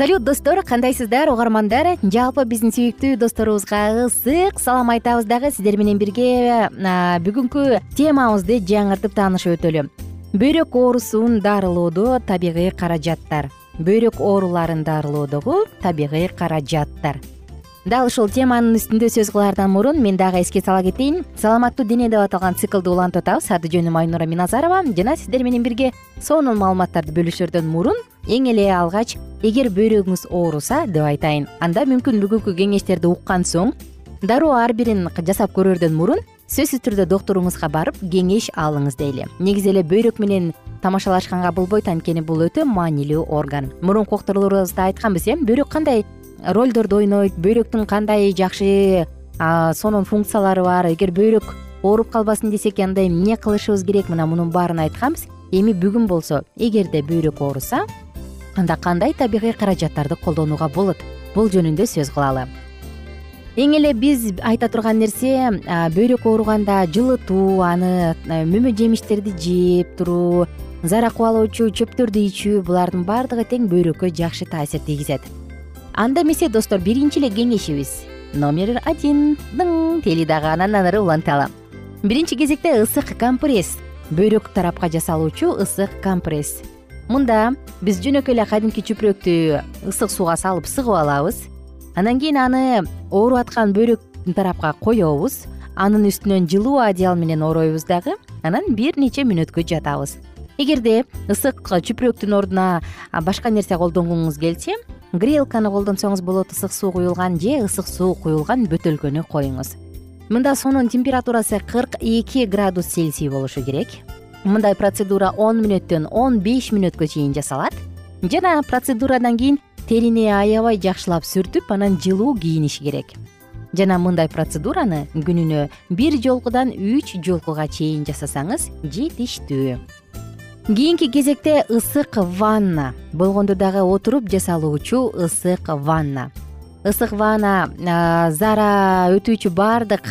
салют достор кандайсыздар угармандар? Жалпы биздин сүйүктүү досторубузга ысык салам айтабыз дагы. Сиздер менен бирге бүгүнкү темабызды жаңыртып таанышып өтөлү. Бөйрөк оорусун дарылоодо табигый каражаттар. Бөйрөк ооруларын дарылоодогу табигый каражаттар дал ушул теманын үстүндө сөз кылаардан мурун мен дагы эске сала кетейин. Саламаттуу дене деп аталган циклды улантып атабыз аты жөнүм айнура миназарова жана сиздер менен бирге сонун маалыматтарды бөлүшөрдөн мурун эң эле алгач эгер бөйрөгүңүз ооруса деп айтайын. Анда мүмкүн бүгүнкү кеңештерди уккан соң дароо ар бирин жасап көрөрдөн мурун сөзсүз түрдө доктуруңузга барып кеңеш алыңыз дейли негизи эле бөйрөк менен тамашалашканга болбойт анткени бул өтө маанилүү орган. Мурунку уктурууларыбызда айтканбыз э бөйрөк кандай ролдорду ойнойт бөйрөктүн кандай жакшы сонун функциялары бар эгер бөйрөк ооруп калбасын десек анда эмне кылышыбыз керек мына мунун баарын айтканбыз. Эми бүгүн болсо эгерде бөйрөк ооруса анда кандай табигый каражаттарды колдонууга болот? Бул жөнүндө сөз кылалы. Эң эле биз айта турган нерсе бөйрөк ооруганда жылытуу аны мөмө жемиштерди жеп туруу зара кубалоочу чөптөрдү ичүү булардын баардыгы тең бөйрөккө жакшы таасир тийгизет анда эмесе достор биринчи эле кеңешибиз. Номер один тели дагы анан ары уланталы биринчи кезекте ысык компресс. Бөйрөк тарапка жасалуучу ысык компресс. Мында биз жөнөкөй эле кадимки чүпүрөктү ысык сууга салып сыгып алабыз. Андан кийин аны ооруп аткан бөйрөк тарапка коебуз. Анын үстүнөн жылуу одеял менен оройбуз дагы. Анан бир нече мүнөткө жатабыз. Эгерде ысык чүпүрөктүн ордуна башка нерсе колдонгуңуз келсе грелканы колдонсоңуз болот ысык суу куюлган же ысык суу куюлган бөтөлкөнү коюңуз. Мында суунун температурасы кырк эки градус цельсий болушу керек. Мындай процедура он мүнөттөн он беш мүнөткө чейин жасалат. Жана процедурадан кийин терини аябай жакшылап сүртүп анан жылуу кийиниш керек. Жана мындай процедураны күнүнө бир жолкудан үч жолкуга чейин жасасаңыз жетиштүү кийинки кезекте ысык ванна болгондо дагы отуруп жасалуучу ысык ванна. Ысык ванна зара өтүүчү баардык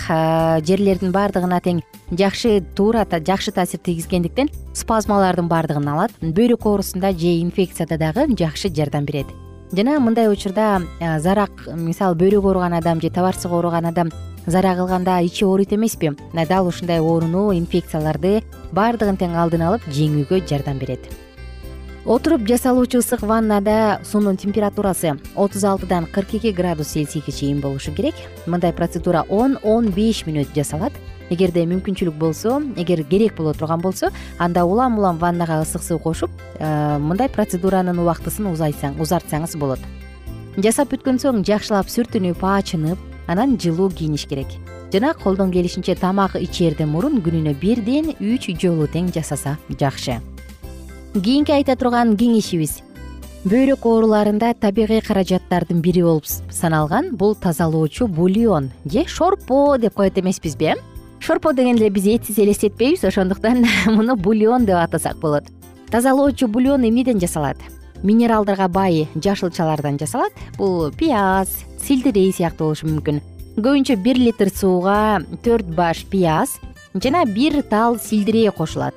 жерлердин баардыгына тең жакшы туура жакшы таасир тийгизгендиктен спазмалардын баардыгын алат. Бөйрөк оорусунда же инфекцияда дагы жакшы жардам берет. Жана мындай учурда зарак мисалы бөйрөгү ооруган адам же табарсык ооруган адам зара кылганда ичи ооруйт эмеспи. Мына дал ушундай ооруну инфекцияларды баардыгын тең алдын алып жеңүүгө жардам берет. Отуруп жасалуучу ысык ваннада суунун температурасы отуз алтыдан кырк эки градус цельсийге чейин болушу керек. Мындай процедура он он беш мүнөт жасалат. Эгерде мүмкүнчүлүк болсо эгер керек боло турган болсо анда улам улам ваннага ысык суу кошуп э, мындай процедуранын убактысын узартсаңыз болот. Жасап бүткөн соң жакшылап сүртүнүп ачынып анан жылуу кийиниш керек. Жана колдон келишинче тамак ичээрден мурун күнүнө бирден үч жолу тең жасаса жакшы. Кийинки айта турган кеңешибиз. Бөйрөк ооруларында табигый каражаттардын бири болуп саналган бул тазалоочу бульон же шорпо деп коет эмеспизби э шорпо дегенде эле биз этсиз элестетпейбиз ошондуктан муну бульон деп атасак болот. Тазалоочу бульон эмнеден жасалат минералдарга бай жашылчалардан жасалат. Бул пияз сельдерей сыяктуу болушу мүмкүн. Көбүнчө бир литр сууга төрт баш пияз жана бир тал сельдерей кошулат.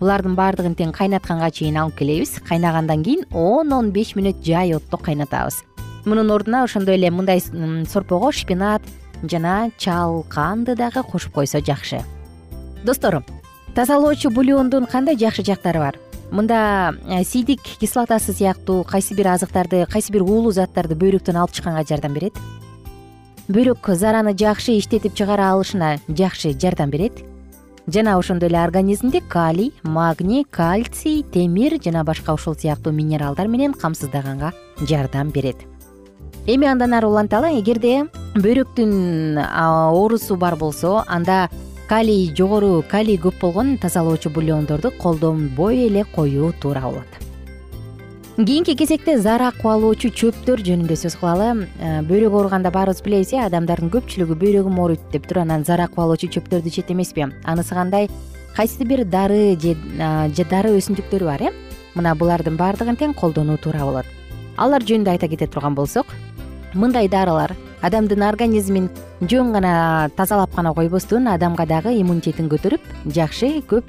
Булардын баардыгын тең кайнатканга чейин алып келебиз. Кайнагандан кийин он он беш мүнөт жай отто кайнатабыз. Мунун ордуна ошондой эле мындай сорпого шпинат жана чалканды дагы кошуп койсо жакшы. Достор тазалоочу бульондун кандай жакшы жактары бар мында э, сийдик кислотасы сыяктуу кайсы бир азыктарды кайсы бир уулуу заттарды бөйрөктөн алып чыкканга жардам берет? Бөйрөк зараны жакшы иштетип чыгара алышына жакшы жардам берет. Жана ошондой эле организмди калий магний кальций темир жана башка ушул сыяктуу минералдар менен камсыздаганга жардам берет. Эми андан ары уланталы эгерде бөйрөктүн оорусу бар болсо анда калий жогору калий көп болгон тазалоочу бульондорду колдонбой эле коюу туура болот. Кийинки кезекте зарак кубалоочу чөптөр жөнүндө сөз кылалы э, бөйрөк ооруганда баарыбыз билебиз э адамдардын көпчүлүгү бөйрөгүм ооруйт деп туруп анан зарак кубалоочу чөптөрдү ичет эмеспи. Анысы кандай? Кайсы бир дары же дары өсүмдүктөрү бар э? Мына булардын баардыгын тең колдонуу туура болот. Алар жөнүндө айта кете турган болсок мындай дарылар адамдын организмин жөн гана тазалап гана койбостон адамга дагы иммунитетин көтөрүп жакшы көп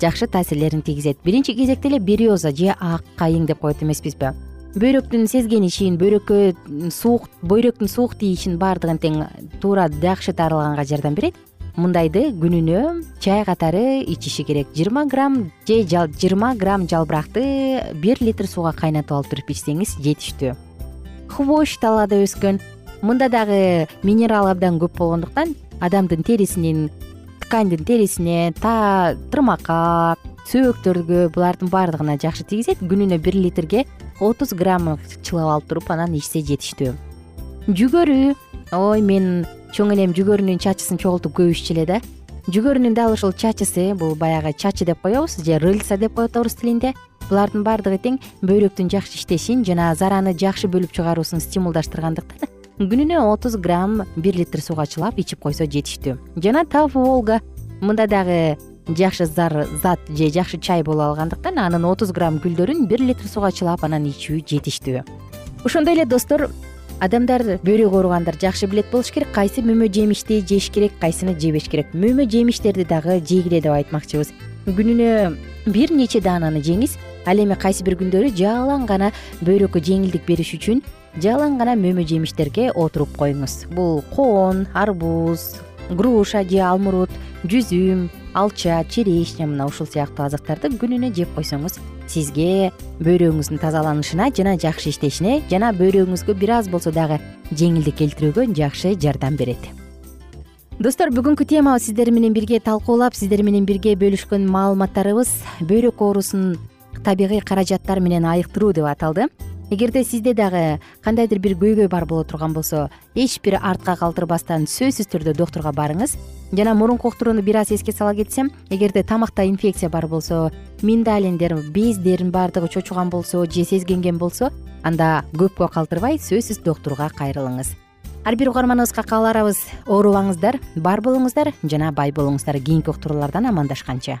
жакшы таасирлерин тийгизет. Биринчи кезекте эле береза же ак кайың деп коет эмеспизби. Бөйрөктүн сезгенишин бөйрөккө суук бөйрөктүн суук тийишин баардыгын тең туура жакшы дарылаганга жардам берет. Мындайды күнүнө чай катары ичиши керек. Жыйырма грамм же жыйырма грамм жалбыракты бир литр сууга кайнатып алып туруп ичсеңиз жетиштүү. Хвощ талаада өскөн мында дагы минерал абдан көп болгондуктан адамдын терисинин тканьдын терисине тырмакка сөөктөргө булардын баардыгына жакшы тийгизет. Күнүнө бир литрге отуз грамм чылап алып туруп анан ичсе жетиштүү. Жүгөрү ой мен чоң энем жүгөрүнүн чачысын чогултуп көп иччү эле да. Жүгөрүнүн дал ушул чачысы бул баягы чачы деп коебуз же рыльца деп коет орус тилинде. Булардын баардыгы тең бөйрөктүн жакшы иштешин жана зараны жакшы бөлүп чыгаруусун стимулдаштыргандыктан күнүнө отуз грамм бир литр сууга чылап ичип койсо жетиштүү. Жана тавы волга мында дагы жакшы зар зат же жакшы чай боло алгандыктан анын отуз грамм гүлдөрүн бир литр сууга чылап анан ичүү жетиштүү. Ошондой эле достор адамдар бөйрөк ооругандар жакшы билет болуш керек. Кайсы мөмө жемишти жеш керек кайсыны жебеш керек. Мөмө жемиштерди дагы жегиле деп айтмакчыбыз. Күнүнө бир нече даананы жеңиз ал эми кайсы бир күндөрү жалаң гана бөйрөккө жеңилдик бериш үчүн жалаң гана мөмө жемиштерге отуруп коюңуз. Бул коон арбуз груша же алмурут жүзүм алча черешня мына ушул сыяктуу азыктарды күнүнө жеп койсоңуз сизге бөйрөгүңүздүн тазаланышына жана жакшы иштешине жана бөйрөгүңүзгө бир аз болсо дагы жеңилдик келтирүүгө жакшы жардам берет. Достор бүгүнкү темабыз сиздер менен бирге талкуулап сиздер менен бирге бөлүшкөн маалыматтарыбыз бөйрөк оорусун табигый каражаттар менен айыктыруу деп аталды эгерде сизде дагы кандайдыр бир көйгөй бар боло турган болсо эч бир артка калтырбастан сөзсүз түрдө доктурга барыңыз. Жана мурунку уктурууну бир аз эске сала кетсем эгерде тамакта инфекция бар болсо миндалиндер бездердин баардыгы чочуган болсо же сезгенген болсо анда көпкө калтырбай сөзсүз доктурга кайрылыңыз. Ар бир угарманыбызга кааларабыз оорубаңыздар бар болуңуздар жана бай болуңуздар. Кийинки уктуруулардан амандашканча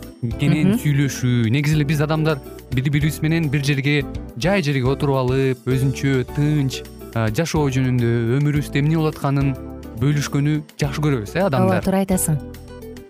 кенен сүйлөшүү негизи эле биз адамдар бири бирибиз менен бир жерге жай жерге отуруп алып өзүнчө тынч жашоо жөнүндө өмүрүбүздө эмне болуп атканын бөлүшкөнү жакшы көрөбүз э адамдар. Ооба туура айтасың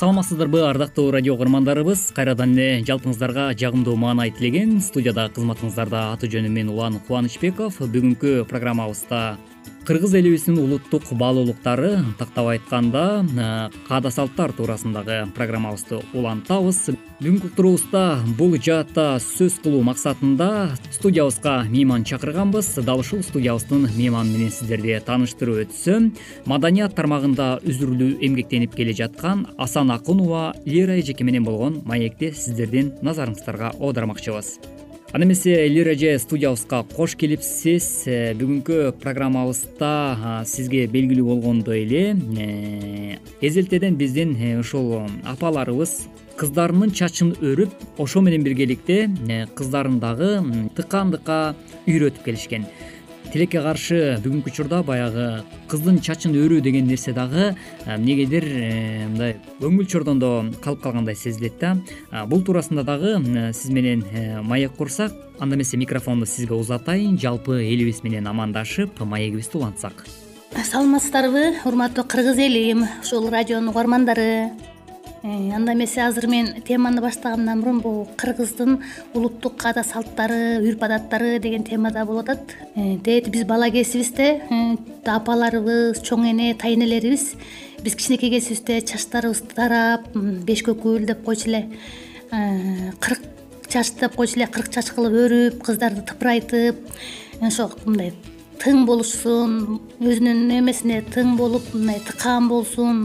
саламатсыздарбы ардактуу радио угармандарыбыз кайрадан эле жалпыңыздарга жагымдуу маанай тилеген студияда кызматыңыздарда аты жөнүм мен улан кубанычбеков. Бүгүнкү программабызда кыргыз элибиздин улуттук баалуулуктары тактап айтканда э, каада салттар туурасындагы программабызды улантабыз бүгүнкү уктуруубузда бул жаатта сөз кылуу максатында студиябызга мейман чакырганбыз. Дал ушул студиябыздын мейманы менен сиздерди тааныштырып өтсөм маданият тармагында үзүрүлүү эмгектенип келе жаткан асан акунова лера эжеке менен болгон маекти сиздердин назарыңыздарга оодармакчыбыз анда эмесе лира эже студиябызга кош келипсиз э, бүгүнкү программабызда сизге белгилүү болгондой эле э, эзелтеден биздин э, ушул апаларыбыз кыздарынын чачын өрүп ошо менен биргеликте кыздарын дагы тыкаандыкка үйрөтүп келишкен. Тилекке каршы бүгүнкү учурда баягы кыздын чачын өрүү деген нерсе дагы эмнегедир э, мындай өңүл чордондо калып калгандай сезилет да. Бул туурасында дагы сиз менен э, маек курсак анда эмесе микрофонду сизге узатайын жалпы элибиз менен амандашып маегибизди улантсак. Саламатсыздарбы урматтуу кыргыз элим ушул радионун угармандары. Э, анда эмесе азыр мен теманы баштагандан мурун бул кыргыздын улуттук каада салттары үрп адаттары деген темада болуп атат. Э, дээт биз бала кезибизде э, апаларыбыз чоң эне тайэнелерибиз биз кичинекей кезибизде чачтарыбыз тарап беш көкүл деп койчу эле кырк чач деп койчу эле кырк чач кылып өрүп кыздарды тыпырайтып ошо мындай тың болушсун өзүнүн эмесине тың болуп мындай тыкаан болсун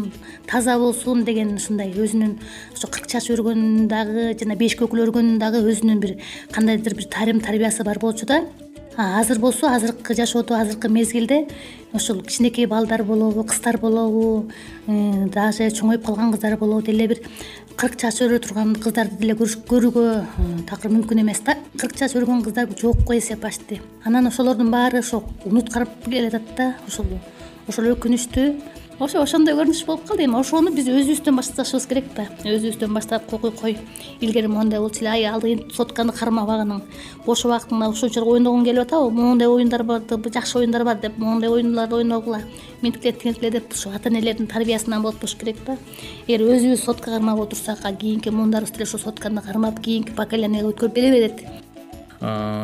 таза болсун деген ушундай өзүнүн ошо кырк чач өргөндүн дагы жана беш көкүл өргөндүн дагы өзүнүн бир кандайдыр бир тарым тарбиясы бар болчу да. Азыр болсо азыркы жашоодо азыркы мезгилде ушул кичинекей балдар болобу кыздар болобу э, даже чоңоюп калган кыздар болобу деле бир кырк чач өрө турган кыздарды деле көрүүгө э, такыр мүмкүн эмес да. кырк чач өргөн кыздар жок го десе почти анан ошолордун баары ошо унуткарып келатат да ушул ошол өкүнүчтүү ошо ошондой көрүнүш болуп калды эми. Ошону биз өзүбүздөн башташыбыз керек да. Өзүбүздөн баштап кой кой илгери моундай болчу эле ай ал сотканы кармабагының бош убактыңда ушунчалык ойногуң келип атабы. Моундай оюндар бар жакшы оюндар бар деп моундай оюнларды ойногула минткиле тигинткиле деп ушу ата энелердин тарбиясынан болуп туруш керек да. Эгер өзүбүз сотка кармап отурсак кийинки муундарыбыз деле ошол сотканы кармап кийинки поколениеге өткөрүп бере берет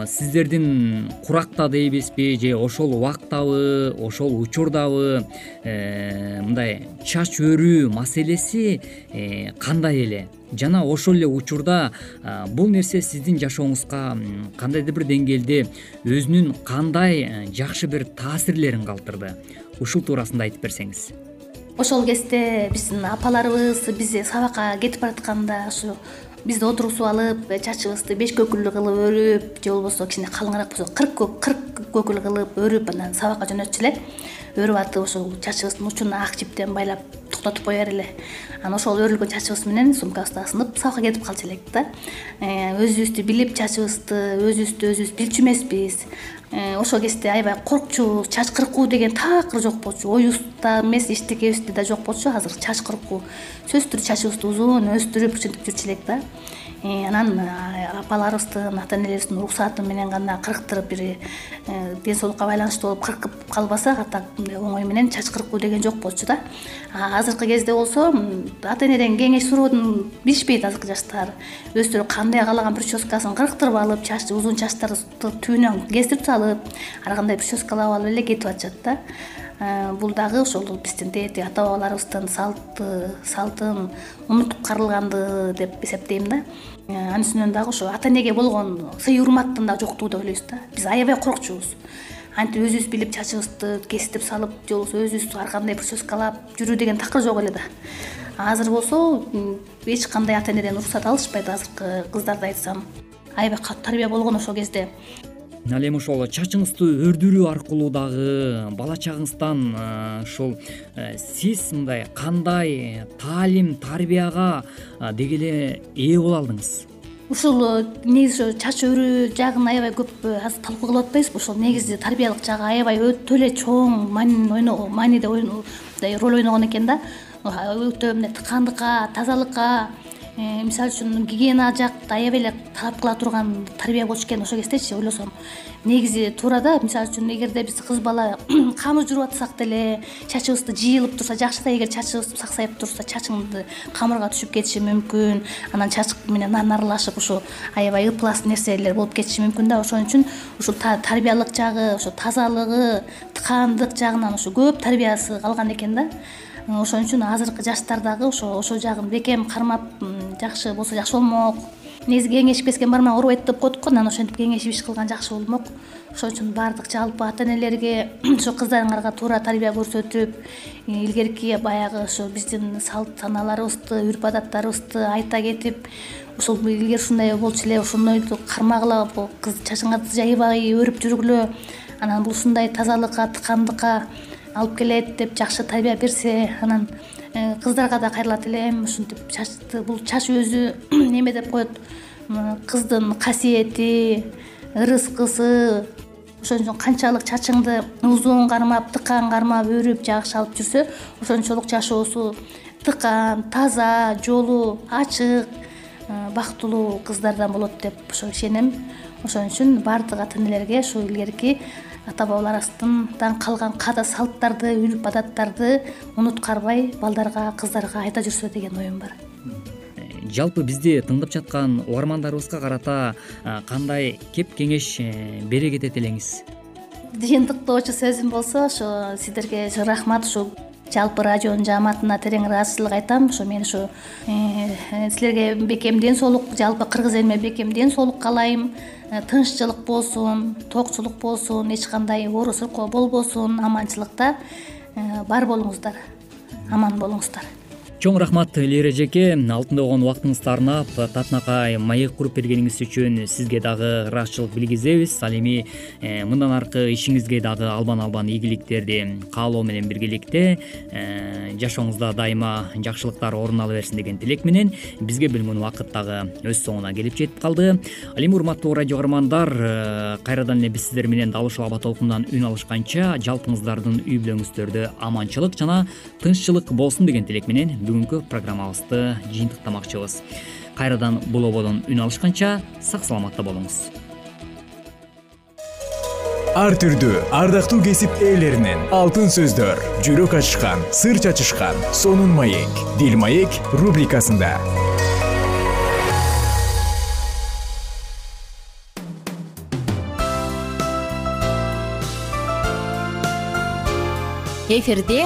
сиздердин куракта дейбизби же ошол убактабы ошол учурдабы э, мындай чач өрүү маселеси э, кандай эле? Жана ошол эле учурда бул нерсе сиздин жашооңузга кандайдыр бир деңгээлде өзүнүн кандай э, жакшы бир таасирлерин калтырды? Ушул туурасында айтып берсеңиз. Ошол кезде биздин апаларыбыз биз сабакка кетип баратканда ушу бизди отургузуп алып чачыбызды беш көкүл кылып өрүп же болбосо кичине калыңыраак болсо кырк кырк көкүл кылып өрүп анан сабакка жөнөтчү эле. Өрүп атып ошол чачыбыздын учуна ак жиптен байлап токтотуп кое бергиле анан ошол өрүлгөн чачыбыз менен сумкабызды асынып сабакка кетип калчу элек да. Э, өзүбүздү билип чачыбызды өзүбүздү өзүбүз билчү эмеспиз э, ошол кезде аябай коркчубуз чач кыркуу деген такыр жок болчу. Оюбузда эмес эчтекебизде да жок болчу. Азыр чач кыркуу сөзсүз түрдө чачыбызды узун өстүрүп ушинтип жүрчү элек да анан апаларыбыздын ата энелерибиздин уруксаты менен гана кырктырып бир э, ден соолукка байланыштуу болуп кыркып калбасак атак оңой менен чач кыркуу деген жок болчу да. Азыркы кезде болсо ата энеден кеңеш суроодун билишпейт азыркы жаштар. Өздөрү кандай каалаган прическасын кырктырып алып чач узун чачтарды түбүнөн кестирип салып ар кандай прическалап алып эле кетип атышат да. Э, бул дагы ошол биздин тетиги ата бабаларыбыздын салты салтын унуткарылганды деп эсептейм да. Э, анын үстүнөн дагы ошо ата энеге болгон сый урматтын дагы жоктугу деп ойлойбуз да. Биз аябай коркчубуз. Антип өзүбүз билип чачыбызды кестирип салып же болбосо өзүбүз ар кандай прическалап жүрүү деген такыр жок эле да. Азыр болсо эч кандай ата энеден уруксат алышпайт азыркы кыздарды айтсам. Аябай катуу тарбия болгон ошол кезде ал эми ошол чачыңызды өрдүрүү аркылуу дагы бала чагыңыздан ушул э, сиз мындай кандай таалим тарбияга деги эле ээ боло алдыңыз? Ушул э, негизи ошо чач өрүү жагын аябай көп э, азыр талкуу кылып атпайбызбы ошол негизи тарбиялык жагы аябай өтө эле чоң мааниде мындай роль ойногон экен да. Өтө мындай тыкандыкка тазалыкка Э, мисалы үчүн гигиена жакты аябай эле талап кыла турган тарбия болчу экен ошол кездечи ойлосом. Негизи туура да мисалы үчүн эгерде биз кыз бала камыр жууп атсак деле чачыбызды жыйылып турса жакшы да эгер чачыбыз саксайып турса чачыңды камырга түшүп кетиши мүмкүн. Анан чач менен нан аралашып ушу аябай ыплас нерселер болуп кетиши мүмкүн да. Ошон үчүн ушул тарбиялык жагы ошо тазалыгы тыкаандык жагынан ушу көп тарбиясы калган экен да ошон үчүн азыркы жаштар дагы ошо ошол жагын бекем кармап жакшы болсо жакшы болмок. Негизи кеңешип кеткен бармак оорубайт деп коет го анан ошентип кеңешип иш кылган жакшы болмок. Ошон үчүн баардык жалпы ата энелерге ошо кыздарыңарга туура тарбия көрсөтүп илгерки баягы ошо биздин салт санааларыбызды үрп адаттарыбызды айта кетип ушул илгери ушундай болчу эле ошондойду кармагыла чачыңарды жайбай өрүп жүргүлө. Анан бул ушундай тазалыкка тыкандыкка алып келет деп жакшы тарбия берсе анан э, кыздарга да кайрылат элем ушинтип чачты бул чач өзү эме деп коет. Кыздын касиети ырыскысы ошон үчүн канчалык чачыңды узун кармап тыкан кармап өрүп жакшы алып жүрсө ошончолук жашоосу тыкан таза жолу ачык э, бактылуу кыздардан болот деп ошо ишенем. Ошон үчүн баардык ата энелерге ушул илгерки ата бабаларыбыздан калган каада салттарды үрп адаттарды унуткарбай балдарга кыздарга айта жүрсө деген оюм бар. Э, жалпы бизди тыңдап жаткан угармандарыбызга карата кандай кеп кеңеш э, бере кетет элеңиз? Жыйынтыктоочу сөзүм болсо ошо сиздерге рахмат ушул жалпы радионун жааматына терең ыраазычылык айтам. Ошо мен ушу э, силерге бекем ден соолук жалпы кыргыз элиме бекем ден соолук каалайм Э, тынччылык болсун токчулук болсун эч кандай оору сыркоо болбосун аманчылыкта э, бар болуңуздар аман болуңуздар чоң рахмат лира эжеке алтында болгон убактыңызды арнап татынакай маек куруп бергениңиз үчүн сизге дагы ыраазычылык билгизебиз. Ал эми э, мындан аркы ишиңизге дагы албан албан ийгиликтерди каалоо менен биргеликте э, жашооңузда дайыма жакшылыктар орун ала берсин деген тилек менен бизге бөлүнгөн убакыт дагы өз соңуна келип жетип калды. Ал эми урматтуу радио көгөрмандар э, кайрадан эле биз сиздер менен дал ушул аба толкундан үн алышканча жалпыңыздардын үй бүлөңүздөрдө аманчылык жана тынччылык болсун деген тилек менен бүгүнкү программабызды жыйынтыктамакчыбыз. Кайрадан бул ободон үн алышканча сак саламатта болуңуз. Ар түрдүү ардактуу кесип ээлеринен алтын сөздөр жүрөк ачышкан сыр чачышкан сонун маек дил маек рубрикасында. Эфирде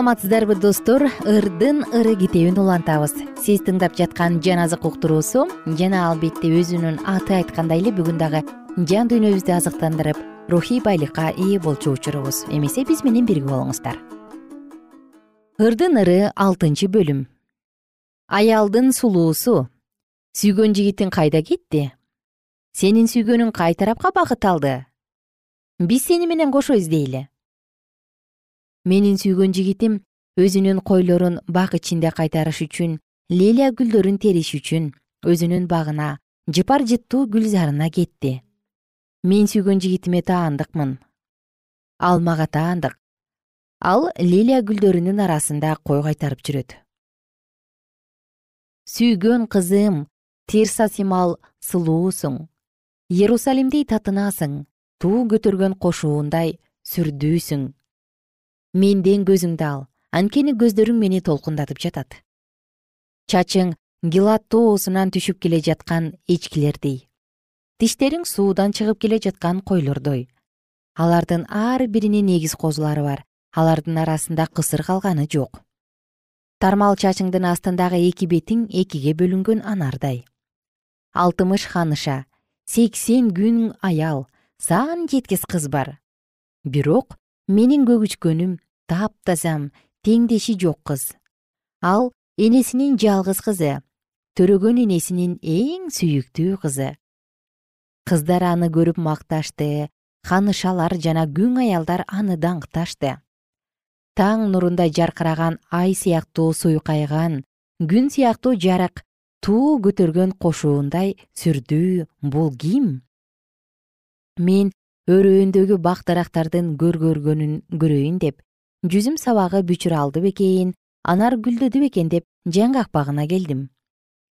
саламатсыздарбы достор? Ырдын ыры китебин улантабыз. Сиз тыңдап жаткан жан азык уктуруусу жана албетте өзүнүн аты айткандай эле бүгүн дагы жан дүйнөбүздү азыктандырып рухий байлыкка ээ болчу учурубуз. Эмесе биз менен бирге болуңуздар. Ырдын ыры алтынчы бөлүм. Аялдын сулуусу. Сүйгөн жигитиң кайда кетти? Сенин сүйгөнүң кай тарапка багыт алды? Биз сени менен кошо издейли менин сүйгөн жигитим өзүнүн койлорун бак ичинде кайтарыш үчүн лилия гүлдөрүн териш үчүн өзүнүн багына жыпар жыттуу гүлзарына кетти. Мен сүйгөн жигитиме таандыкмын. Ал мага таандык. Ал лилия гүлдөрүнүн арасында кой кайтарып жүрөт? Сүйгөн кызым тирсасимал сулуусуң иерусалимди татынасың туу көтөргөн кошуундай сүрдүүсүң менден көзүңдү ал. Анткени көздөрүң мени толкундатып жатат. Чачың гилат тоосунан түшүп келе жаткан эчкилердей тиштериң суудан чыгып келе жаткан койлордой. Алардын ар биринин эгиз козулары бар. Алардын арасында кысыр калганы жок. Тармал чачыңдын астындагы эки бетиң экиге бөлүнгөн анардай. Алтымыш ханыша сексен күн аял сан жеткис кыз бар. Бирок менин көгүчкөнүм таптазам теңдеши жок кыз. Ал энесинин жалгыз кызы төрөгөн энесинин эң сүйүктүү кызы. Кыздар аны көрүп макташты ханышалар жана күң аялдар аны даңкташты. Таң нурунда жаркыраган ай сыяктуу суйкайган күн сыяктуу жарык туу көтөргөн кошуундай сүрдүү бул ким мен өрөөндөгү бак дарактардын көргөргөнүн көрөйүн деп жүзүм сабагы бүчүр алды бекен анар гүлдөдү бекен деп жаң какпагына келдим.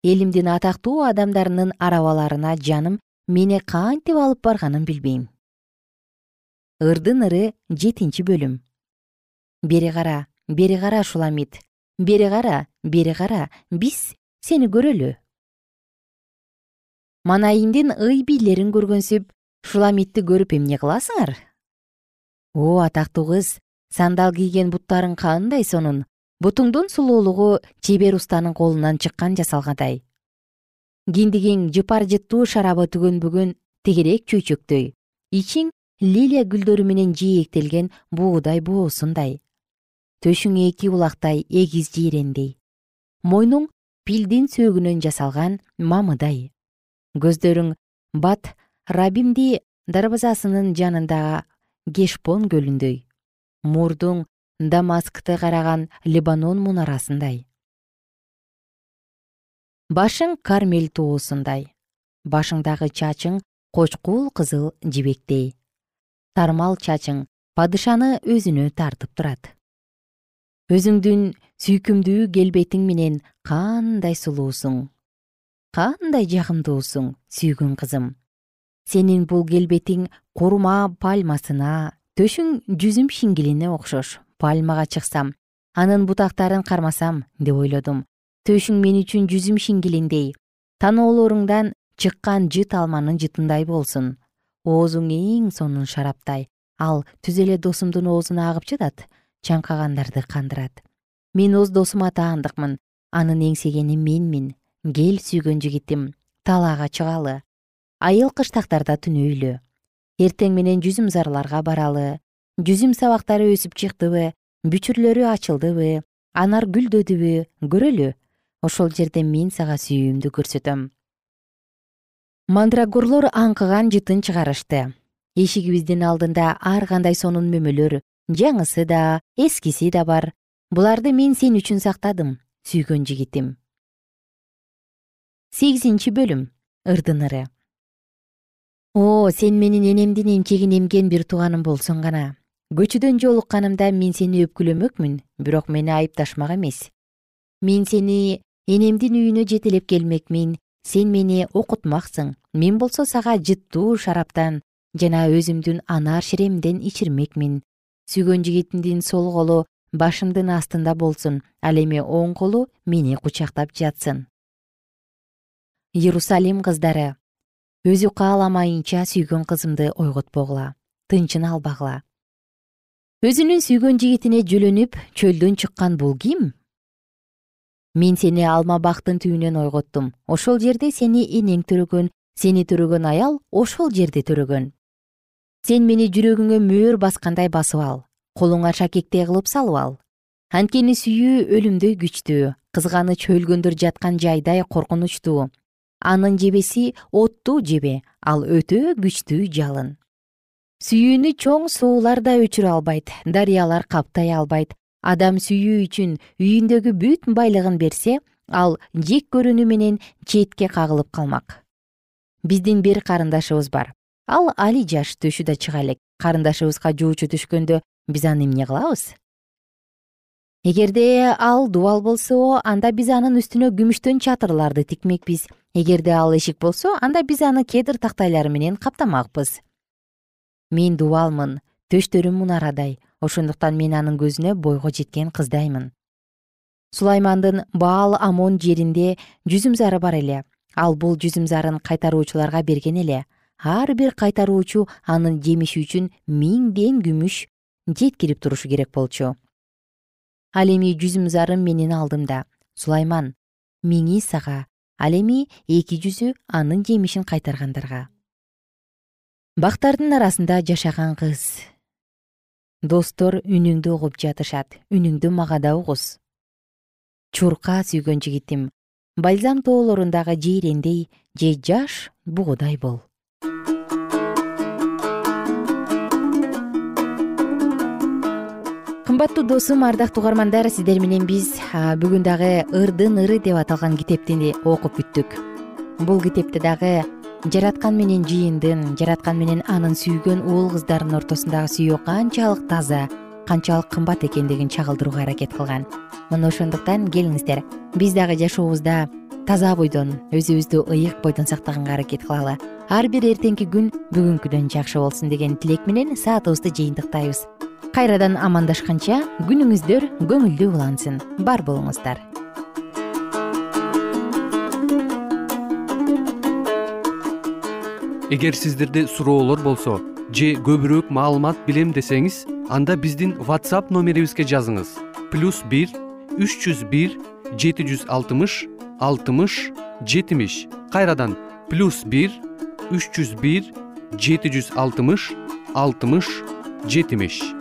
Элимдин атактуу адамдарынын арабаларына жаным мени кантип алып барганын билбейм. Ырдын ыры жетинчи бөлүм. Бери кара бери кара шуламит. Бери кара бери кара биз сени көрөлү. Манайымдин ый бийлерин көргөнсүп шуламитти көрүп эмне кыласыңар? О атактуу кыз сандал кийген буттарың кандай сонун? Бутуңдун сулуулугу чебер устанын колунан чыккан жасалгандай. Киндигиң жыпар жыттуу шарабы түгөнбөгөн тегерек чөйчөктөй ичиң лилия гүлдөрү менен жээктелген буудай боосундай төшүң эки булактай эгиз жирендей мойнуң пилдин сөөгүнөн жасалган мамыдай. Көздөрүң бат рабимди дарбазасынын жанындагы кешпон көлүндөй. Мурдуң дамаскты караган лебанон мунарасындай. Башың кармел тоосундай башыңдагы чачың кочкул кызыл жибектей. Тармал чачың падышаны өзүнө тартып турат. Өзүңдүн сүйкүмдүү келбетиң менен кандай сулуусуң? Кандай жагымдуусуң сүйгөн кызым сенин бул келбетиң курма пальмасына. Төшүң жүзүм шиңгилине окшош. Пальмага чыксам анын бутактарын кармасам деп ойлодум төшүң мен үчүн жүзүм шиңгилиндей таноолоруңдан чыккан жыт алманын жытындай болсун. Оозуң эң сонун шараптай. Ал түз эле досумдун оозуна агып жатат чаңкагандарды кандырат. Мен өз досума таандыкмын. Анын эңсегени менмин. Кел сүйгөн жигитим талаага чыгалы айыл кыштактарда түнөйлү. Эртең менен жүзүм зарларга баралы жүзүм сабактары өсүп чыктыбы бүчүрлөрү ачылдыбы анар гүлдөдүбү көрөлү. Ошол жерде мен сага сүйүүмдү көрсөтөм. Мандрагорлор аңкыган жытын чыгарышты. Эшигибиздин алдында ар кандай сонун мөмөлөр жаңысы да эскиси да бар. Буларды мен сен үчүн сактадым сүйгөн жигитим. Сегизинчи бөлүм. Ырдын ыры о сен менин энемдин эмчегин эмген бир тууганым болсоң гана. Көчөдөн жолукканымда мен сени өпкүлөмөкмүн бирок мени айыпташмак эмес. Мен сени энемдин үйүнө жетелеп келмекмин сен мени окутмаксың. Мен болсо сага жыттуу шараптан жана өзүмдүн анар ширемден ичирмекмин. Сүйгөн жигитимдин сол колу башымдын астында болсун ал эми оң колу мени кучактап жатсын. Иерусалим кыздары өзү кааламайынча сүйгөн кызымды ойготпогула тынчын албагыла. Өзүнүн сүйгөн жигитине жөлөнүп чөлдөн чыккан бул ким? Мен сени алма бактын түбүнөн ойготтум. Ошол жерде сени энең төрөгөн сени төрөгөн аял ошол жерде төрөгөн. Сен мени жүрөгүңө мөөр баскандай басып ал колуңа шакектей кылып салып ал. Анткени сүйүү өлүмдөй күчтүү кызганыч өлгөндөр жаткан жайдай коркунучтуу анын жебеси оттуу жебе ал өтө күчтүү жалын. Сүйүүнү чоң суулар да өчүрө албайт дарыялар каптай албайт. Адам сүйүү үчүн үйүндөгү бүт байлыгын берсе ал жек көрүүнү менен четке кагылып калмак. Биздин бир карындашыбыз бар. Ал али жаш төшү да чыга элек. Карындашыбызга жуучу түшкөндө биз аны эмне кылабыз эгерде ал дубал болсо анда биз анын үстүнө күмүштөн чатырларды тикмекпиз. Эгерде ал эшик болсо анда биз аны кедр тактайлары менен каптамакпыз. Мен дубалмын төштөрүм мунарадай ошондуктан мен анын көзүнө бойго жеткен кыздаймын. Сулаймандын баал амон жеринде жүзүм зары бар эле. Ал бул жүзүм зарын кайтаруучуларга берген эле. Ар бир кайтаруучу анын жемиши үчүн миңден күмүш жеткирип турушу керек болчу ал эми жүзүм зарым менин алдымда. Сулайман миңи сага ал эми эки жүзү анын жемишин кайтаргандарга. Бактардын арасында жашаган кыз. Достор үнүңдү угуп жатышат үнүңдү мага да угуз. Чурка сүйгөн жигитим бальзам тоолорундагы жейрендей же жаш бугудай бол кымбаттуу досум ардактуу угармандар сиздер менен биз бүгүн дагы ырдын ыры деп аталган китепти окуп бүттүк. Бул китепте дагы жараткан менен жыйындын жараткан менен анын сүйгөн уул кыздарынын ортосундагы сүйүү канчалык таза канчалык кымбат экендигин чагылдырууга аракет кылган мына ошондуктан келиңиздер. Биз дагы жашообузда таза бойдон өзүбүздү ыйык бойдон сактаганга аракет кылалы. Ар бир эртеңки күн бүгүнкүдөн жакшы болсун деген тилек менен саатыбызды жыйынтыктайбыз кайрадан амандашканча күнүңүздөр көңүлдүү улансын. Бар болуңуздар. Эгер сиздерде суроолор болсо же көбүрөөк маалымат билем десеңиз анда биздин whatsapp номерибизге жазыңыз. Плюс бир үч жүз бир жети жүз алтымыш алтымыш жетимиш. Кайрадан плюс бир үч жүз бир жети жүз алтымыш алтымыш жетимиш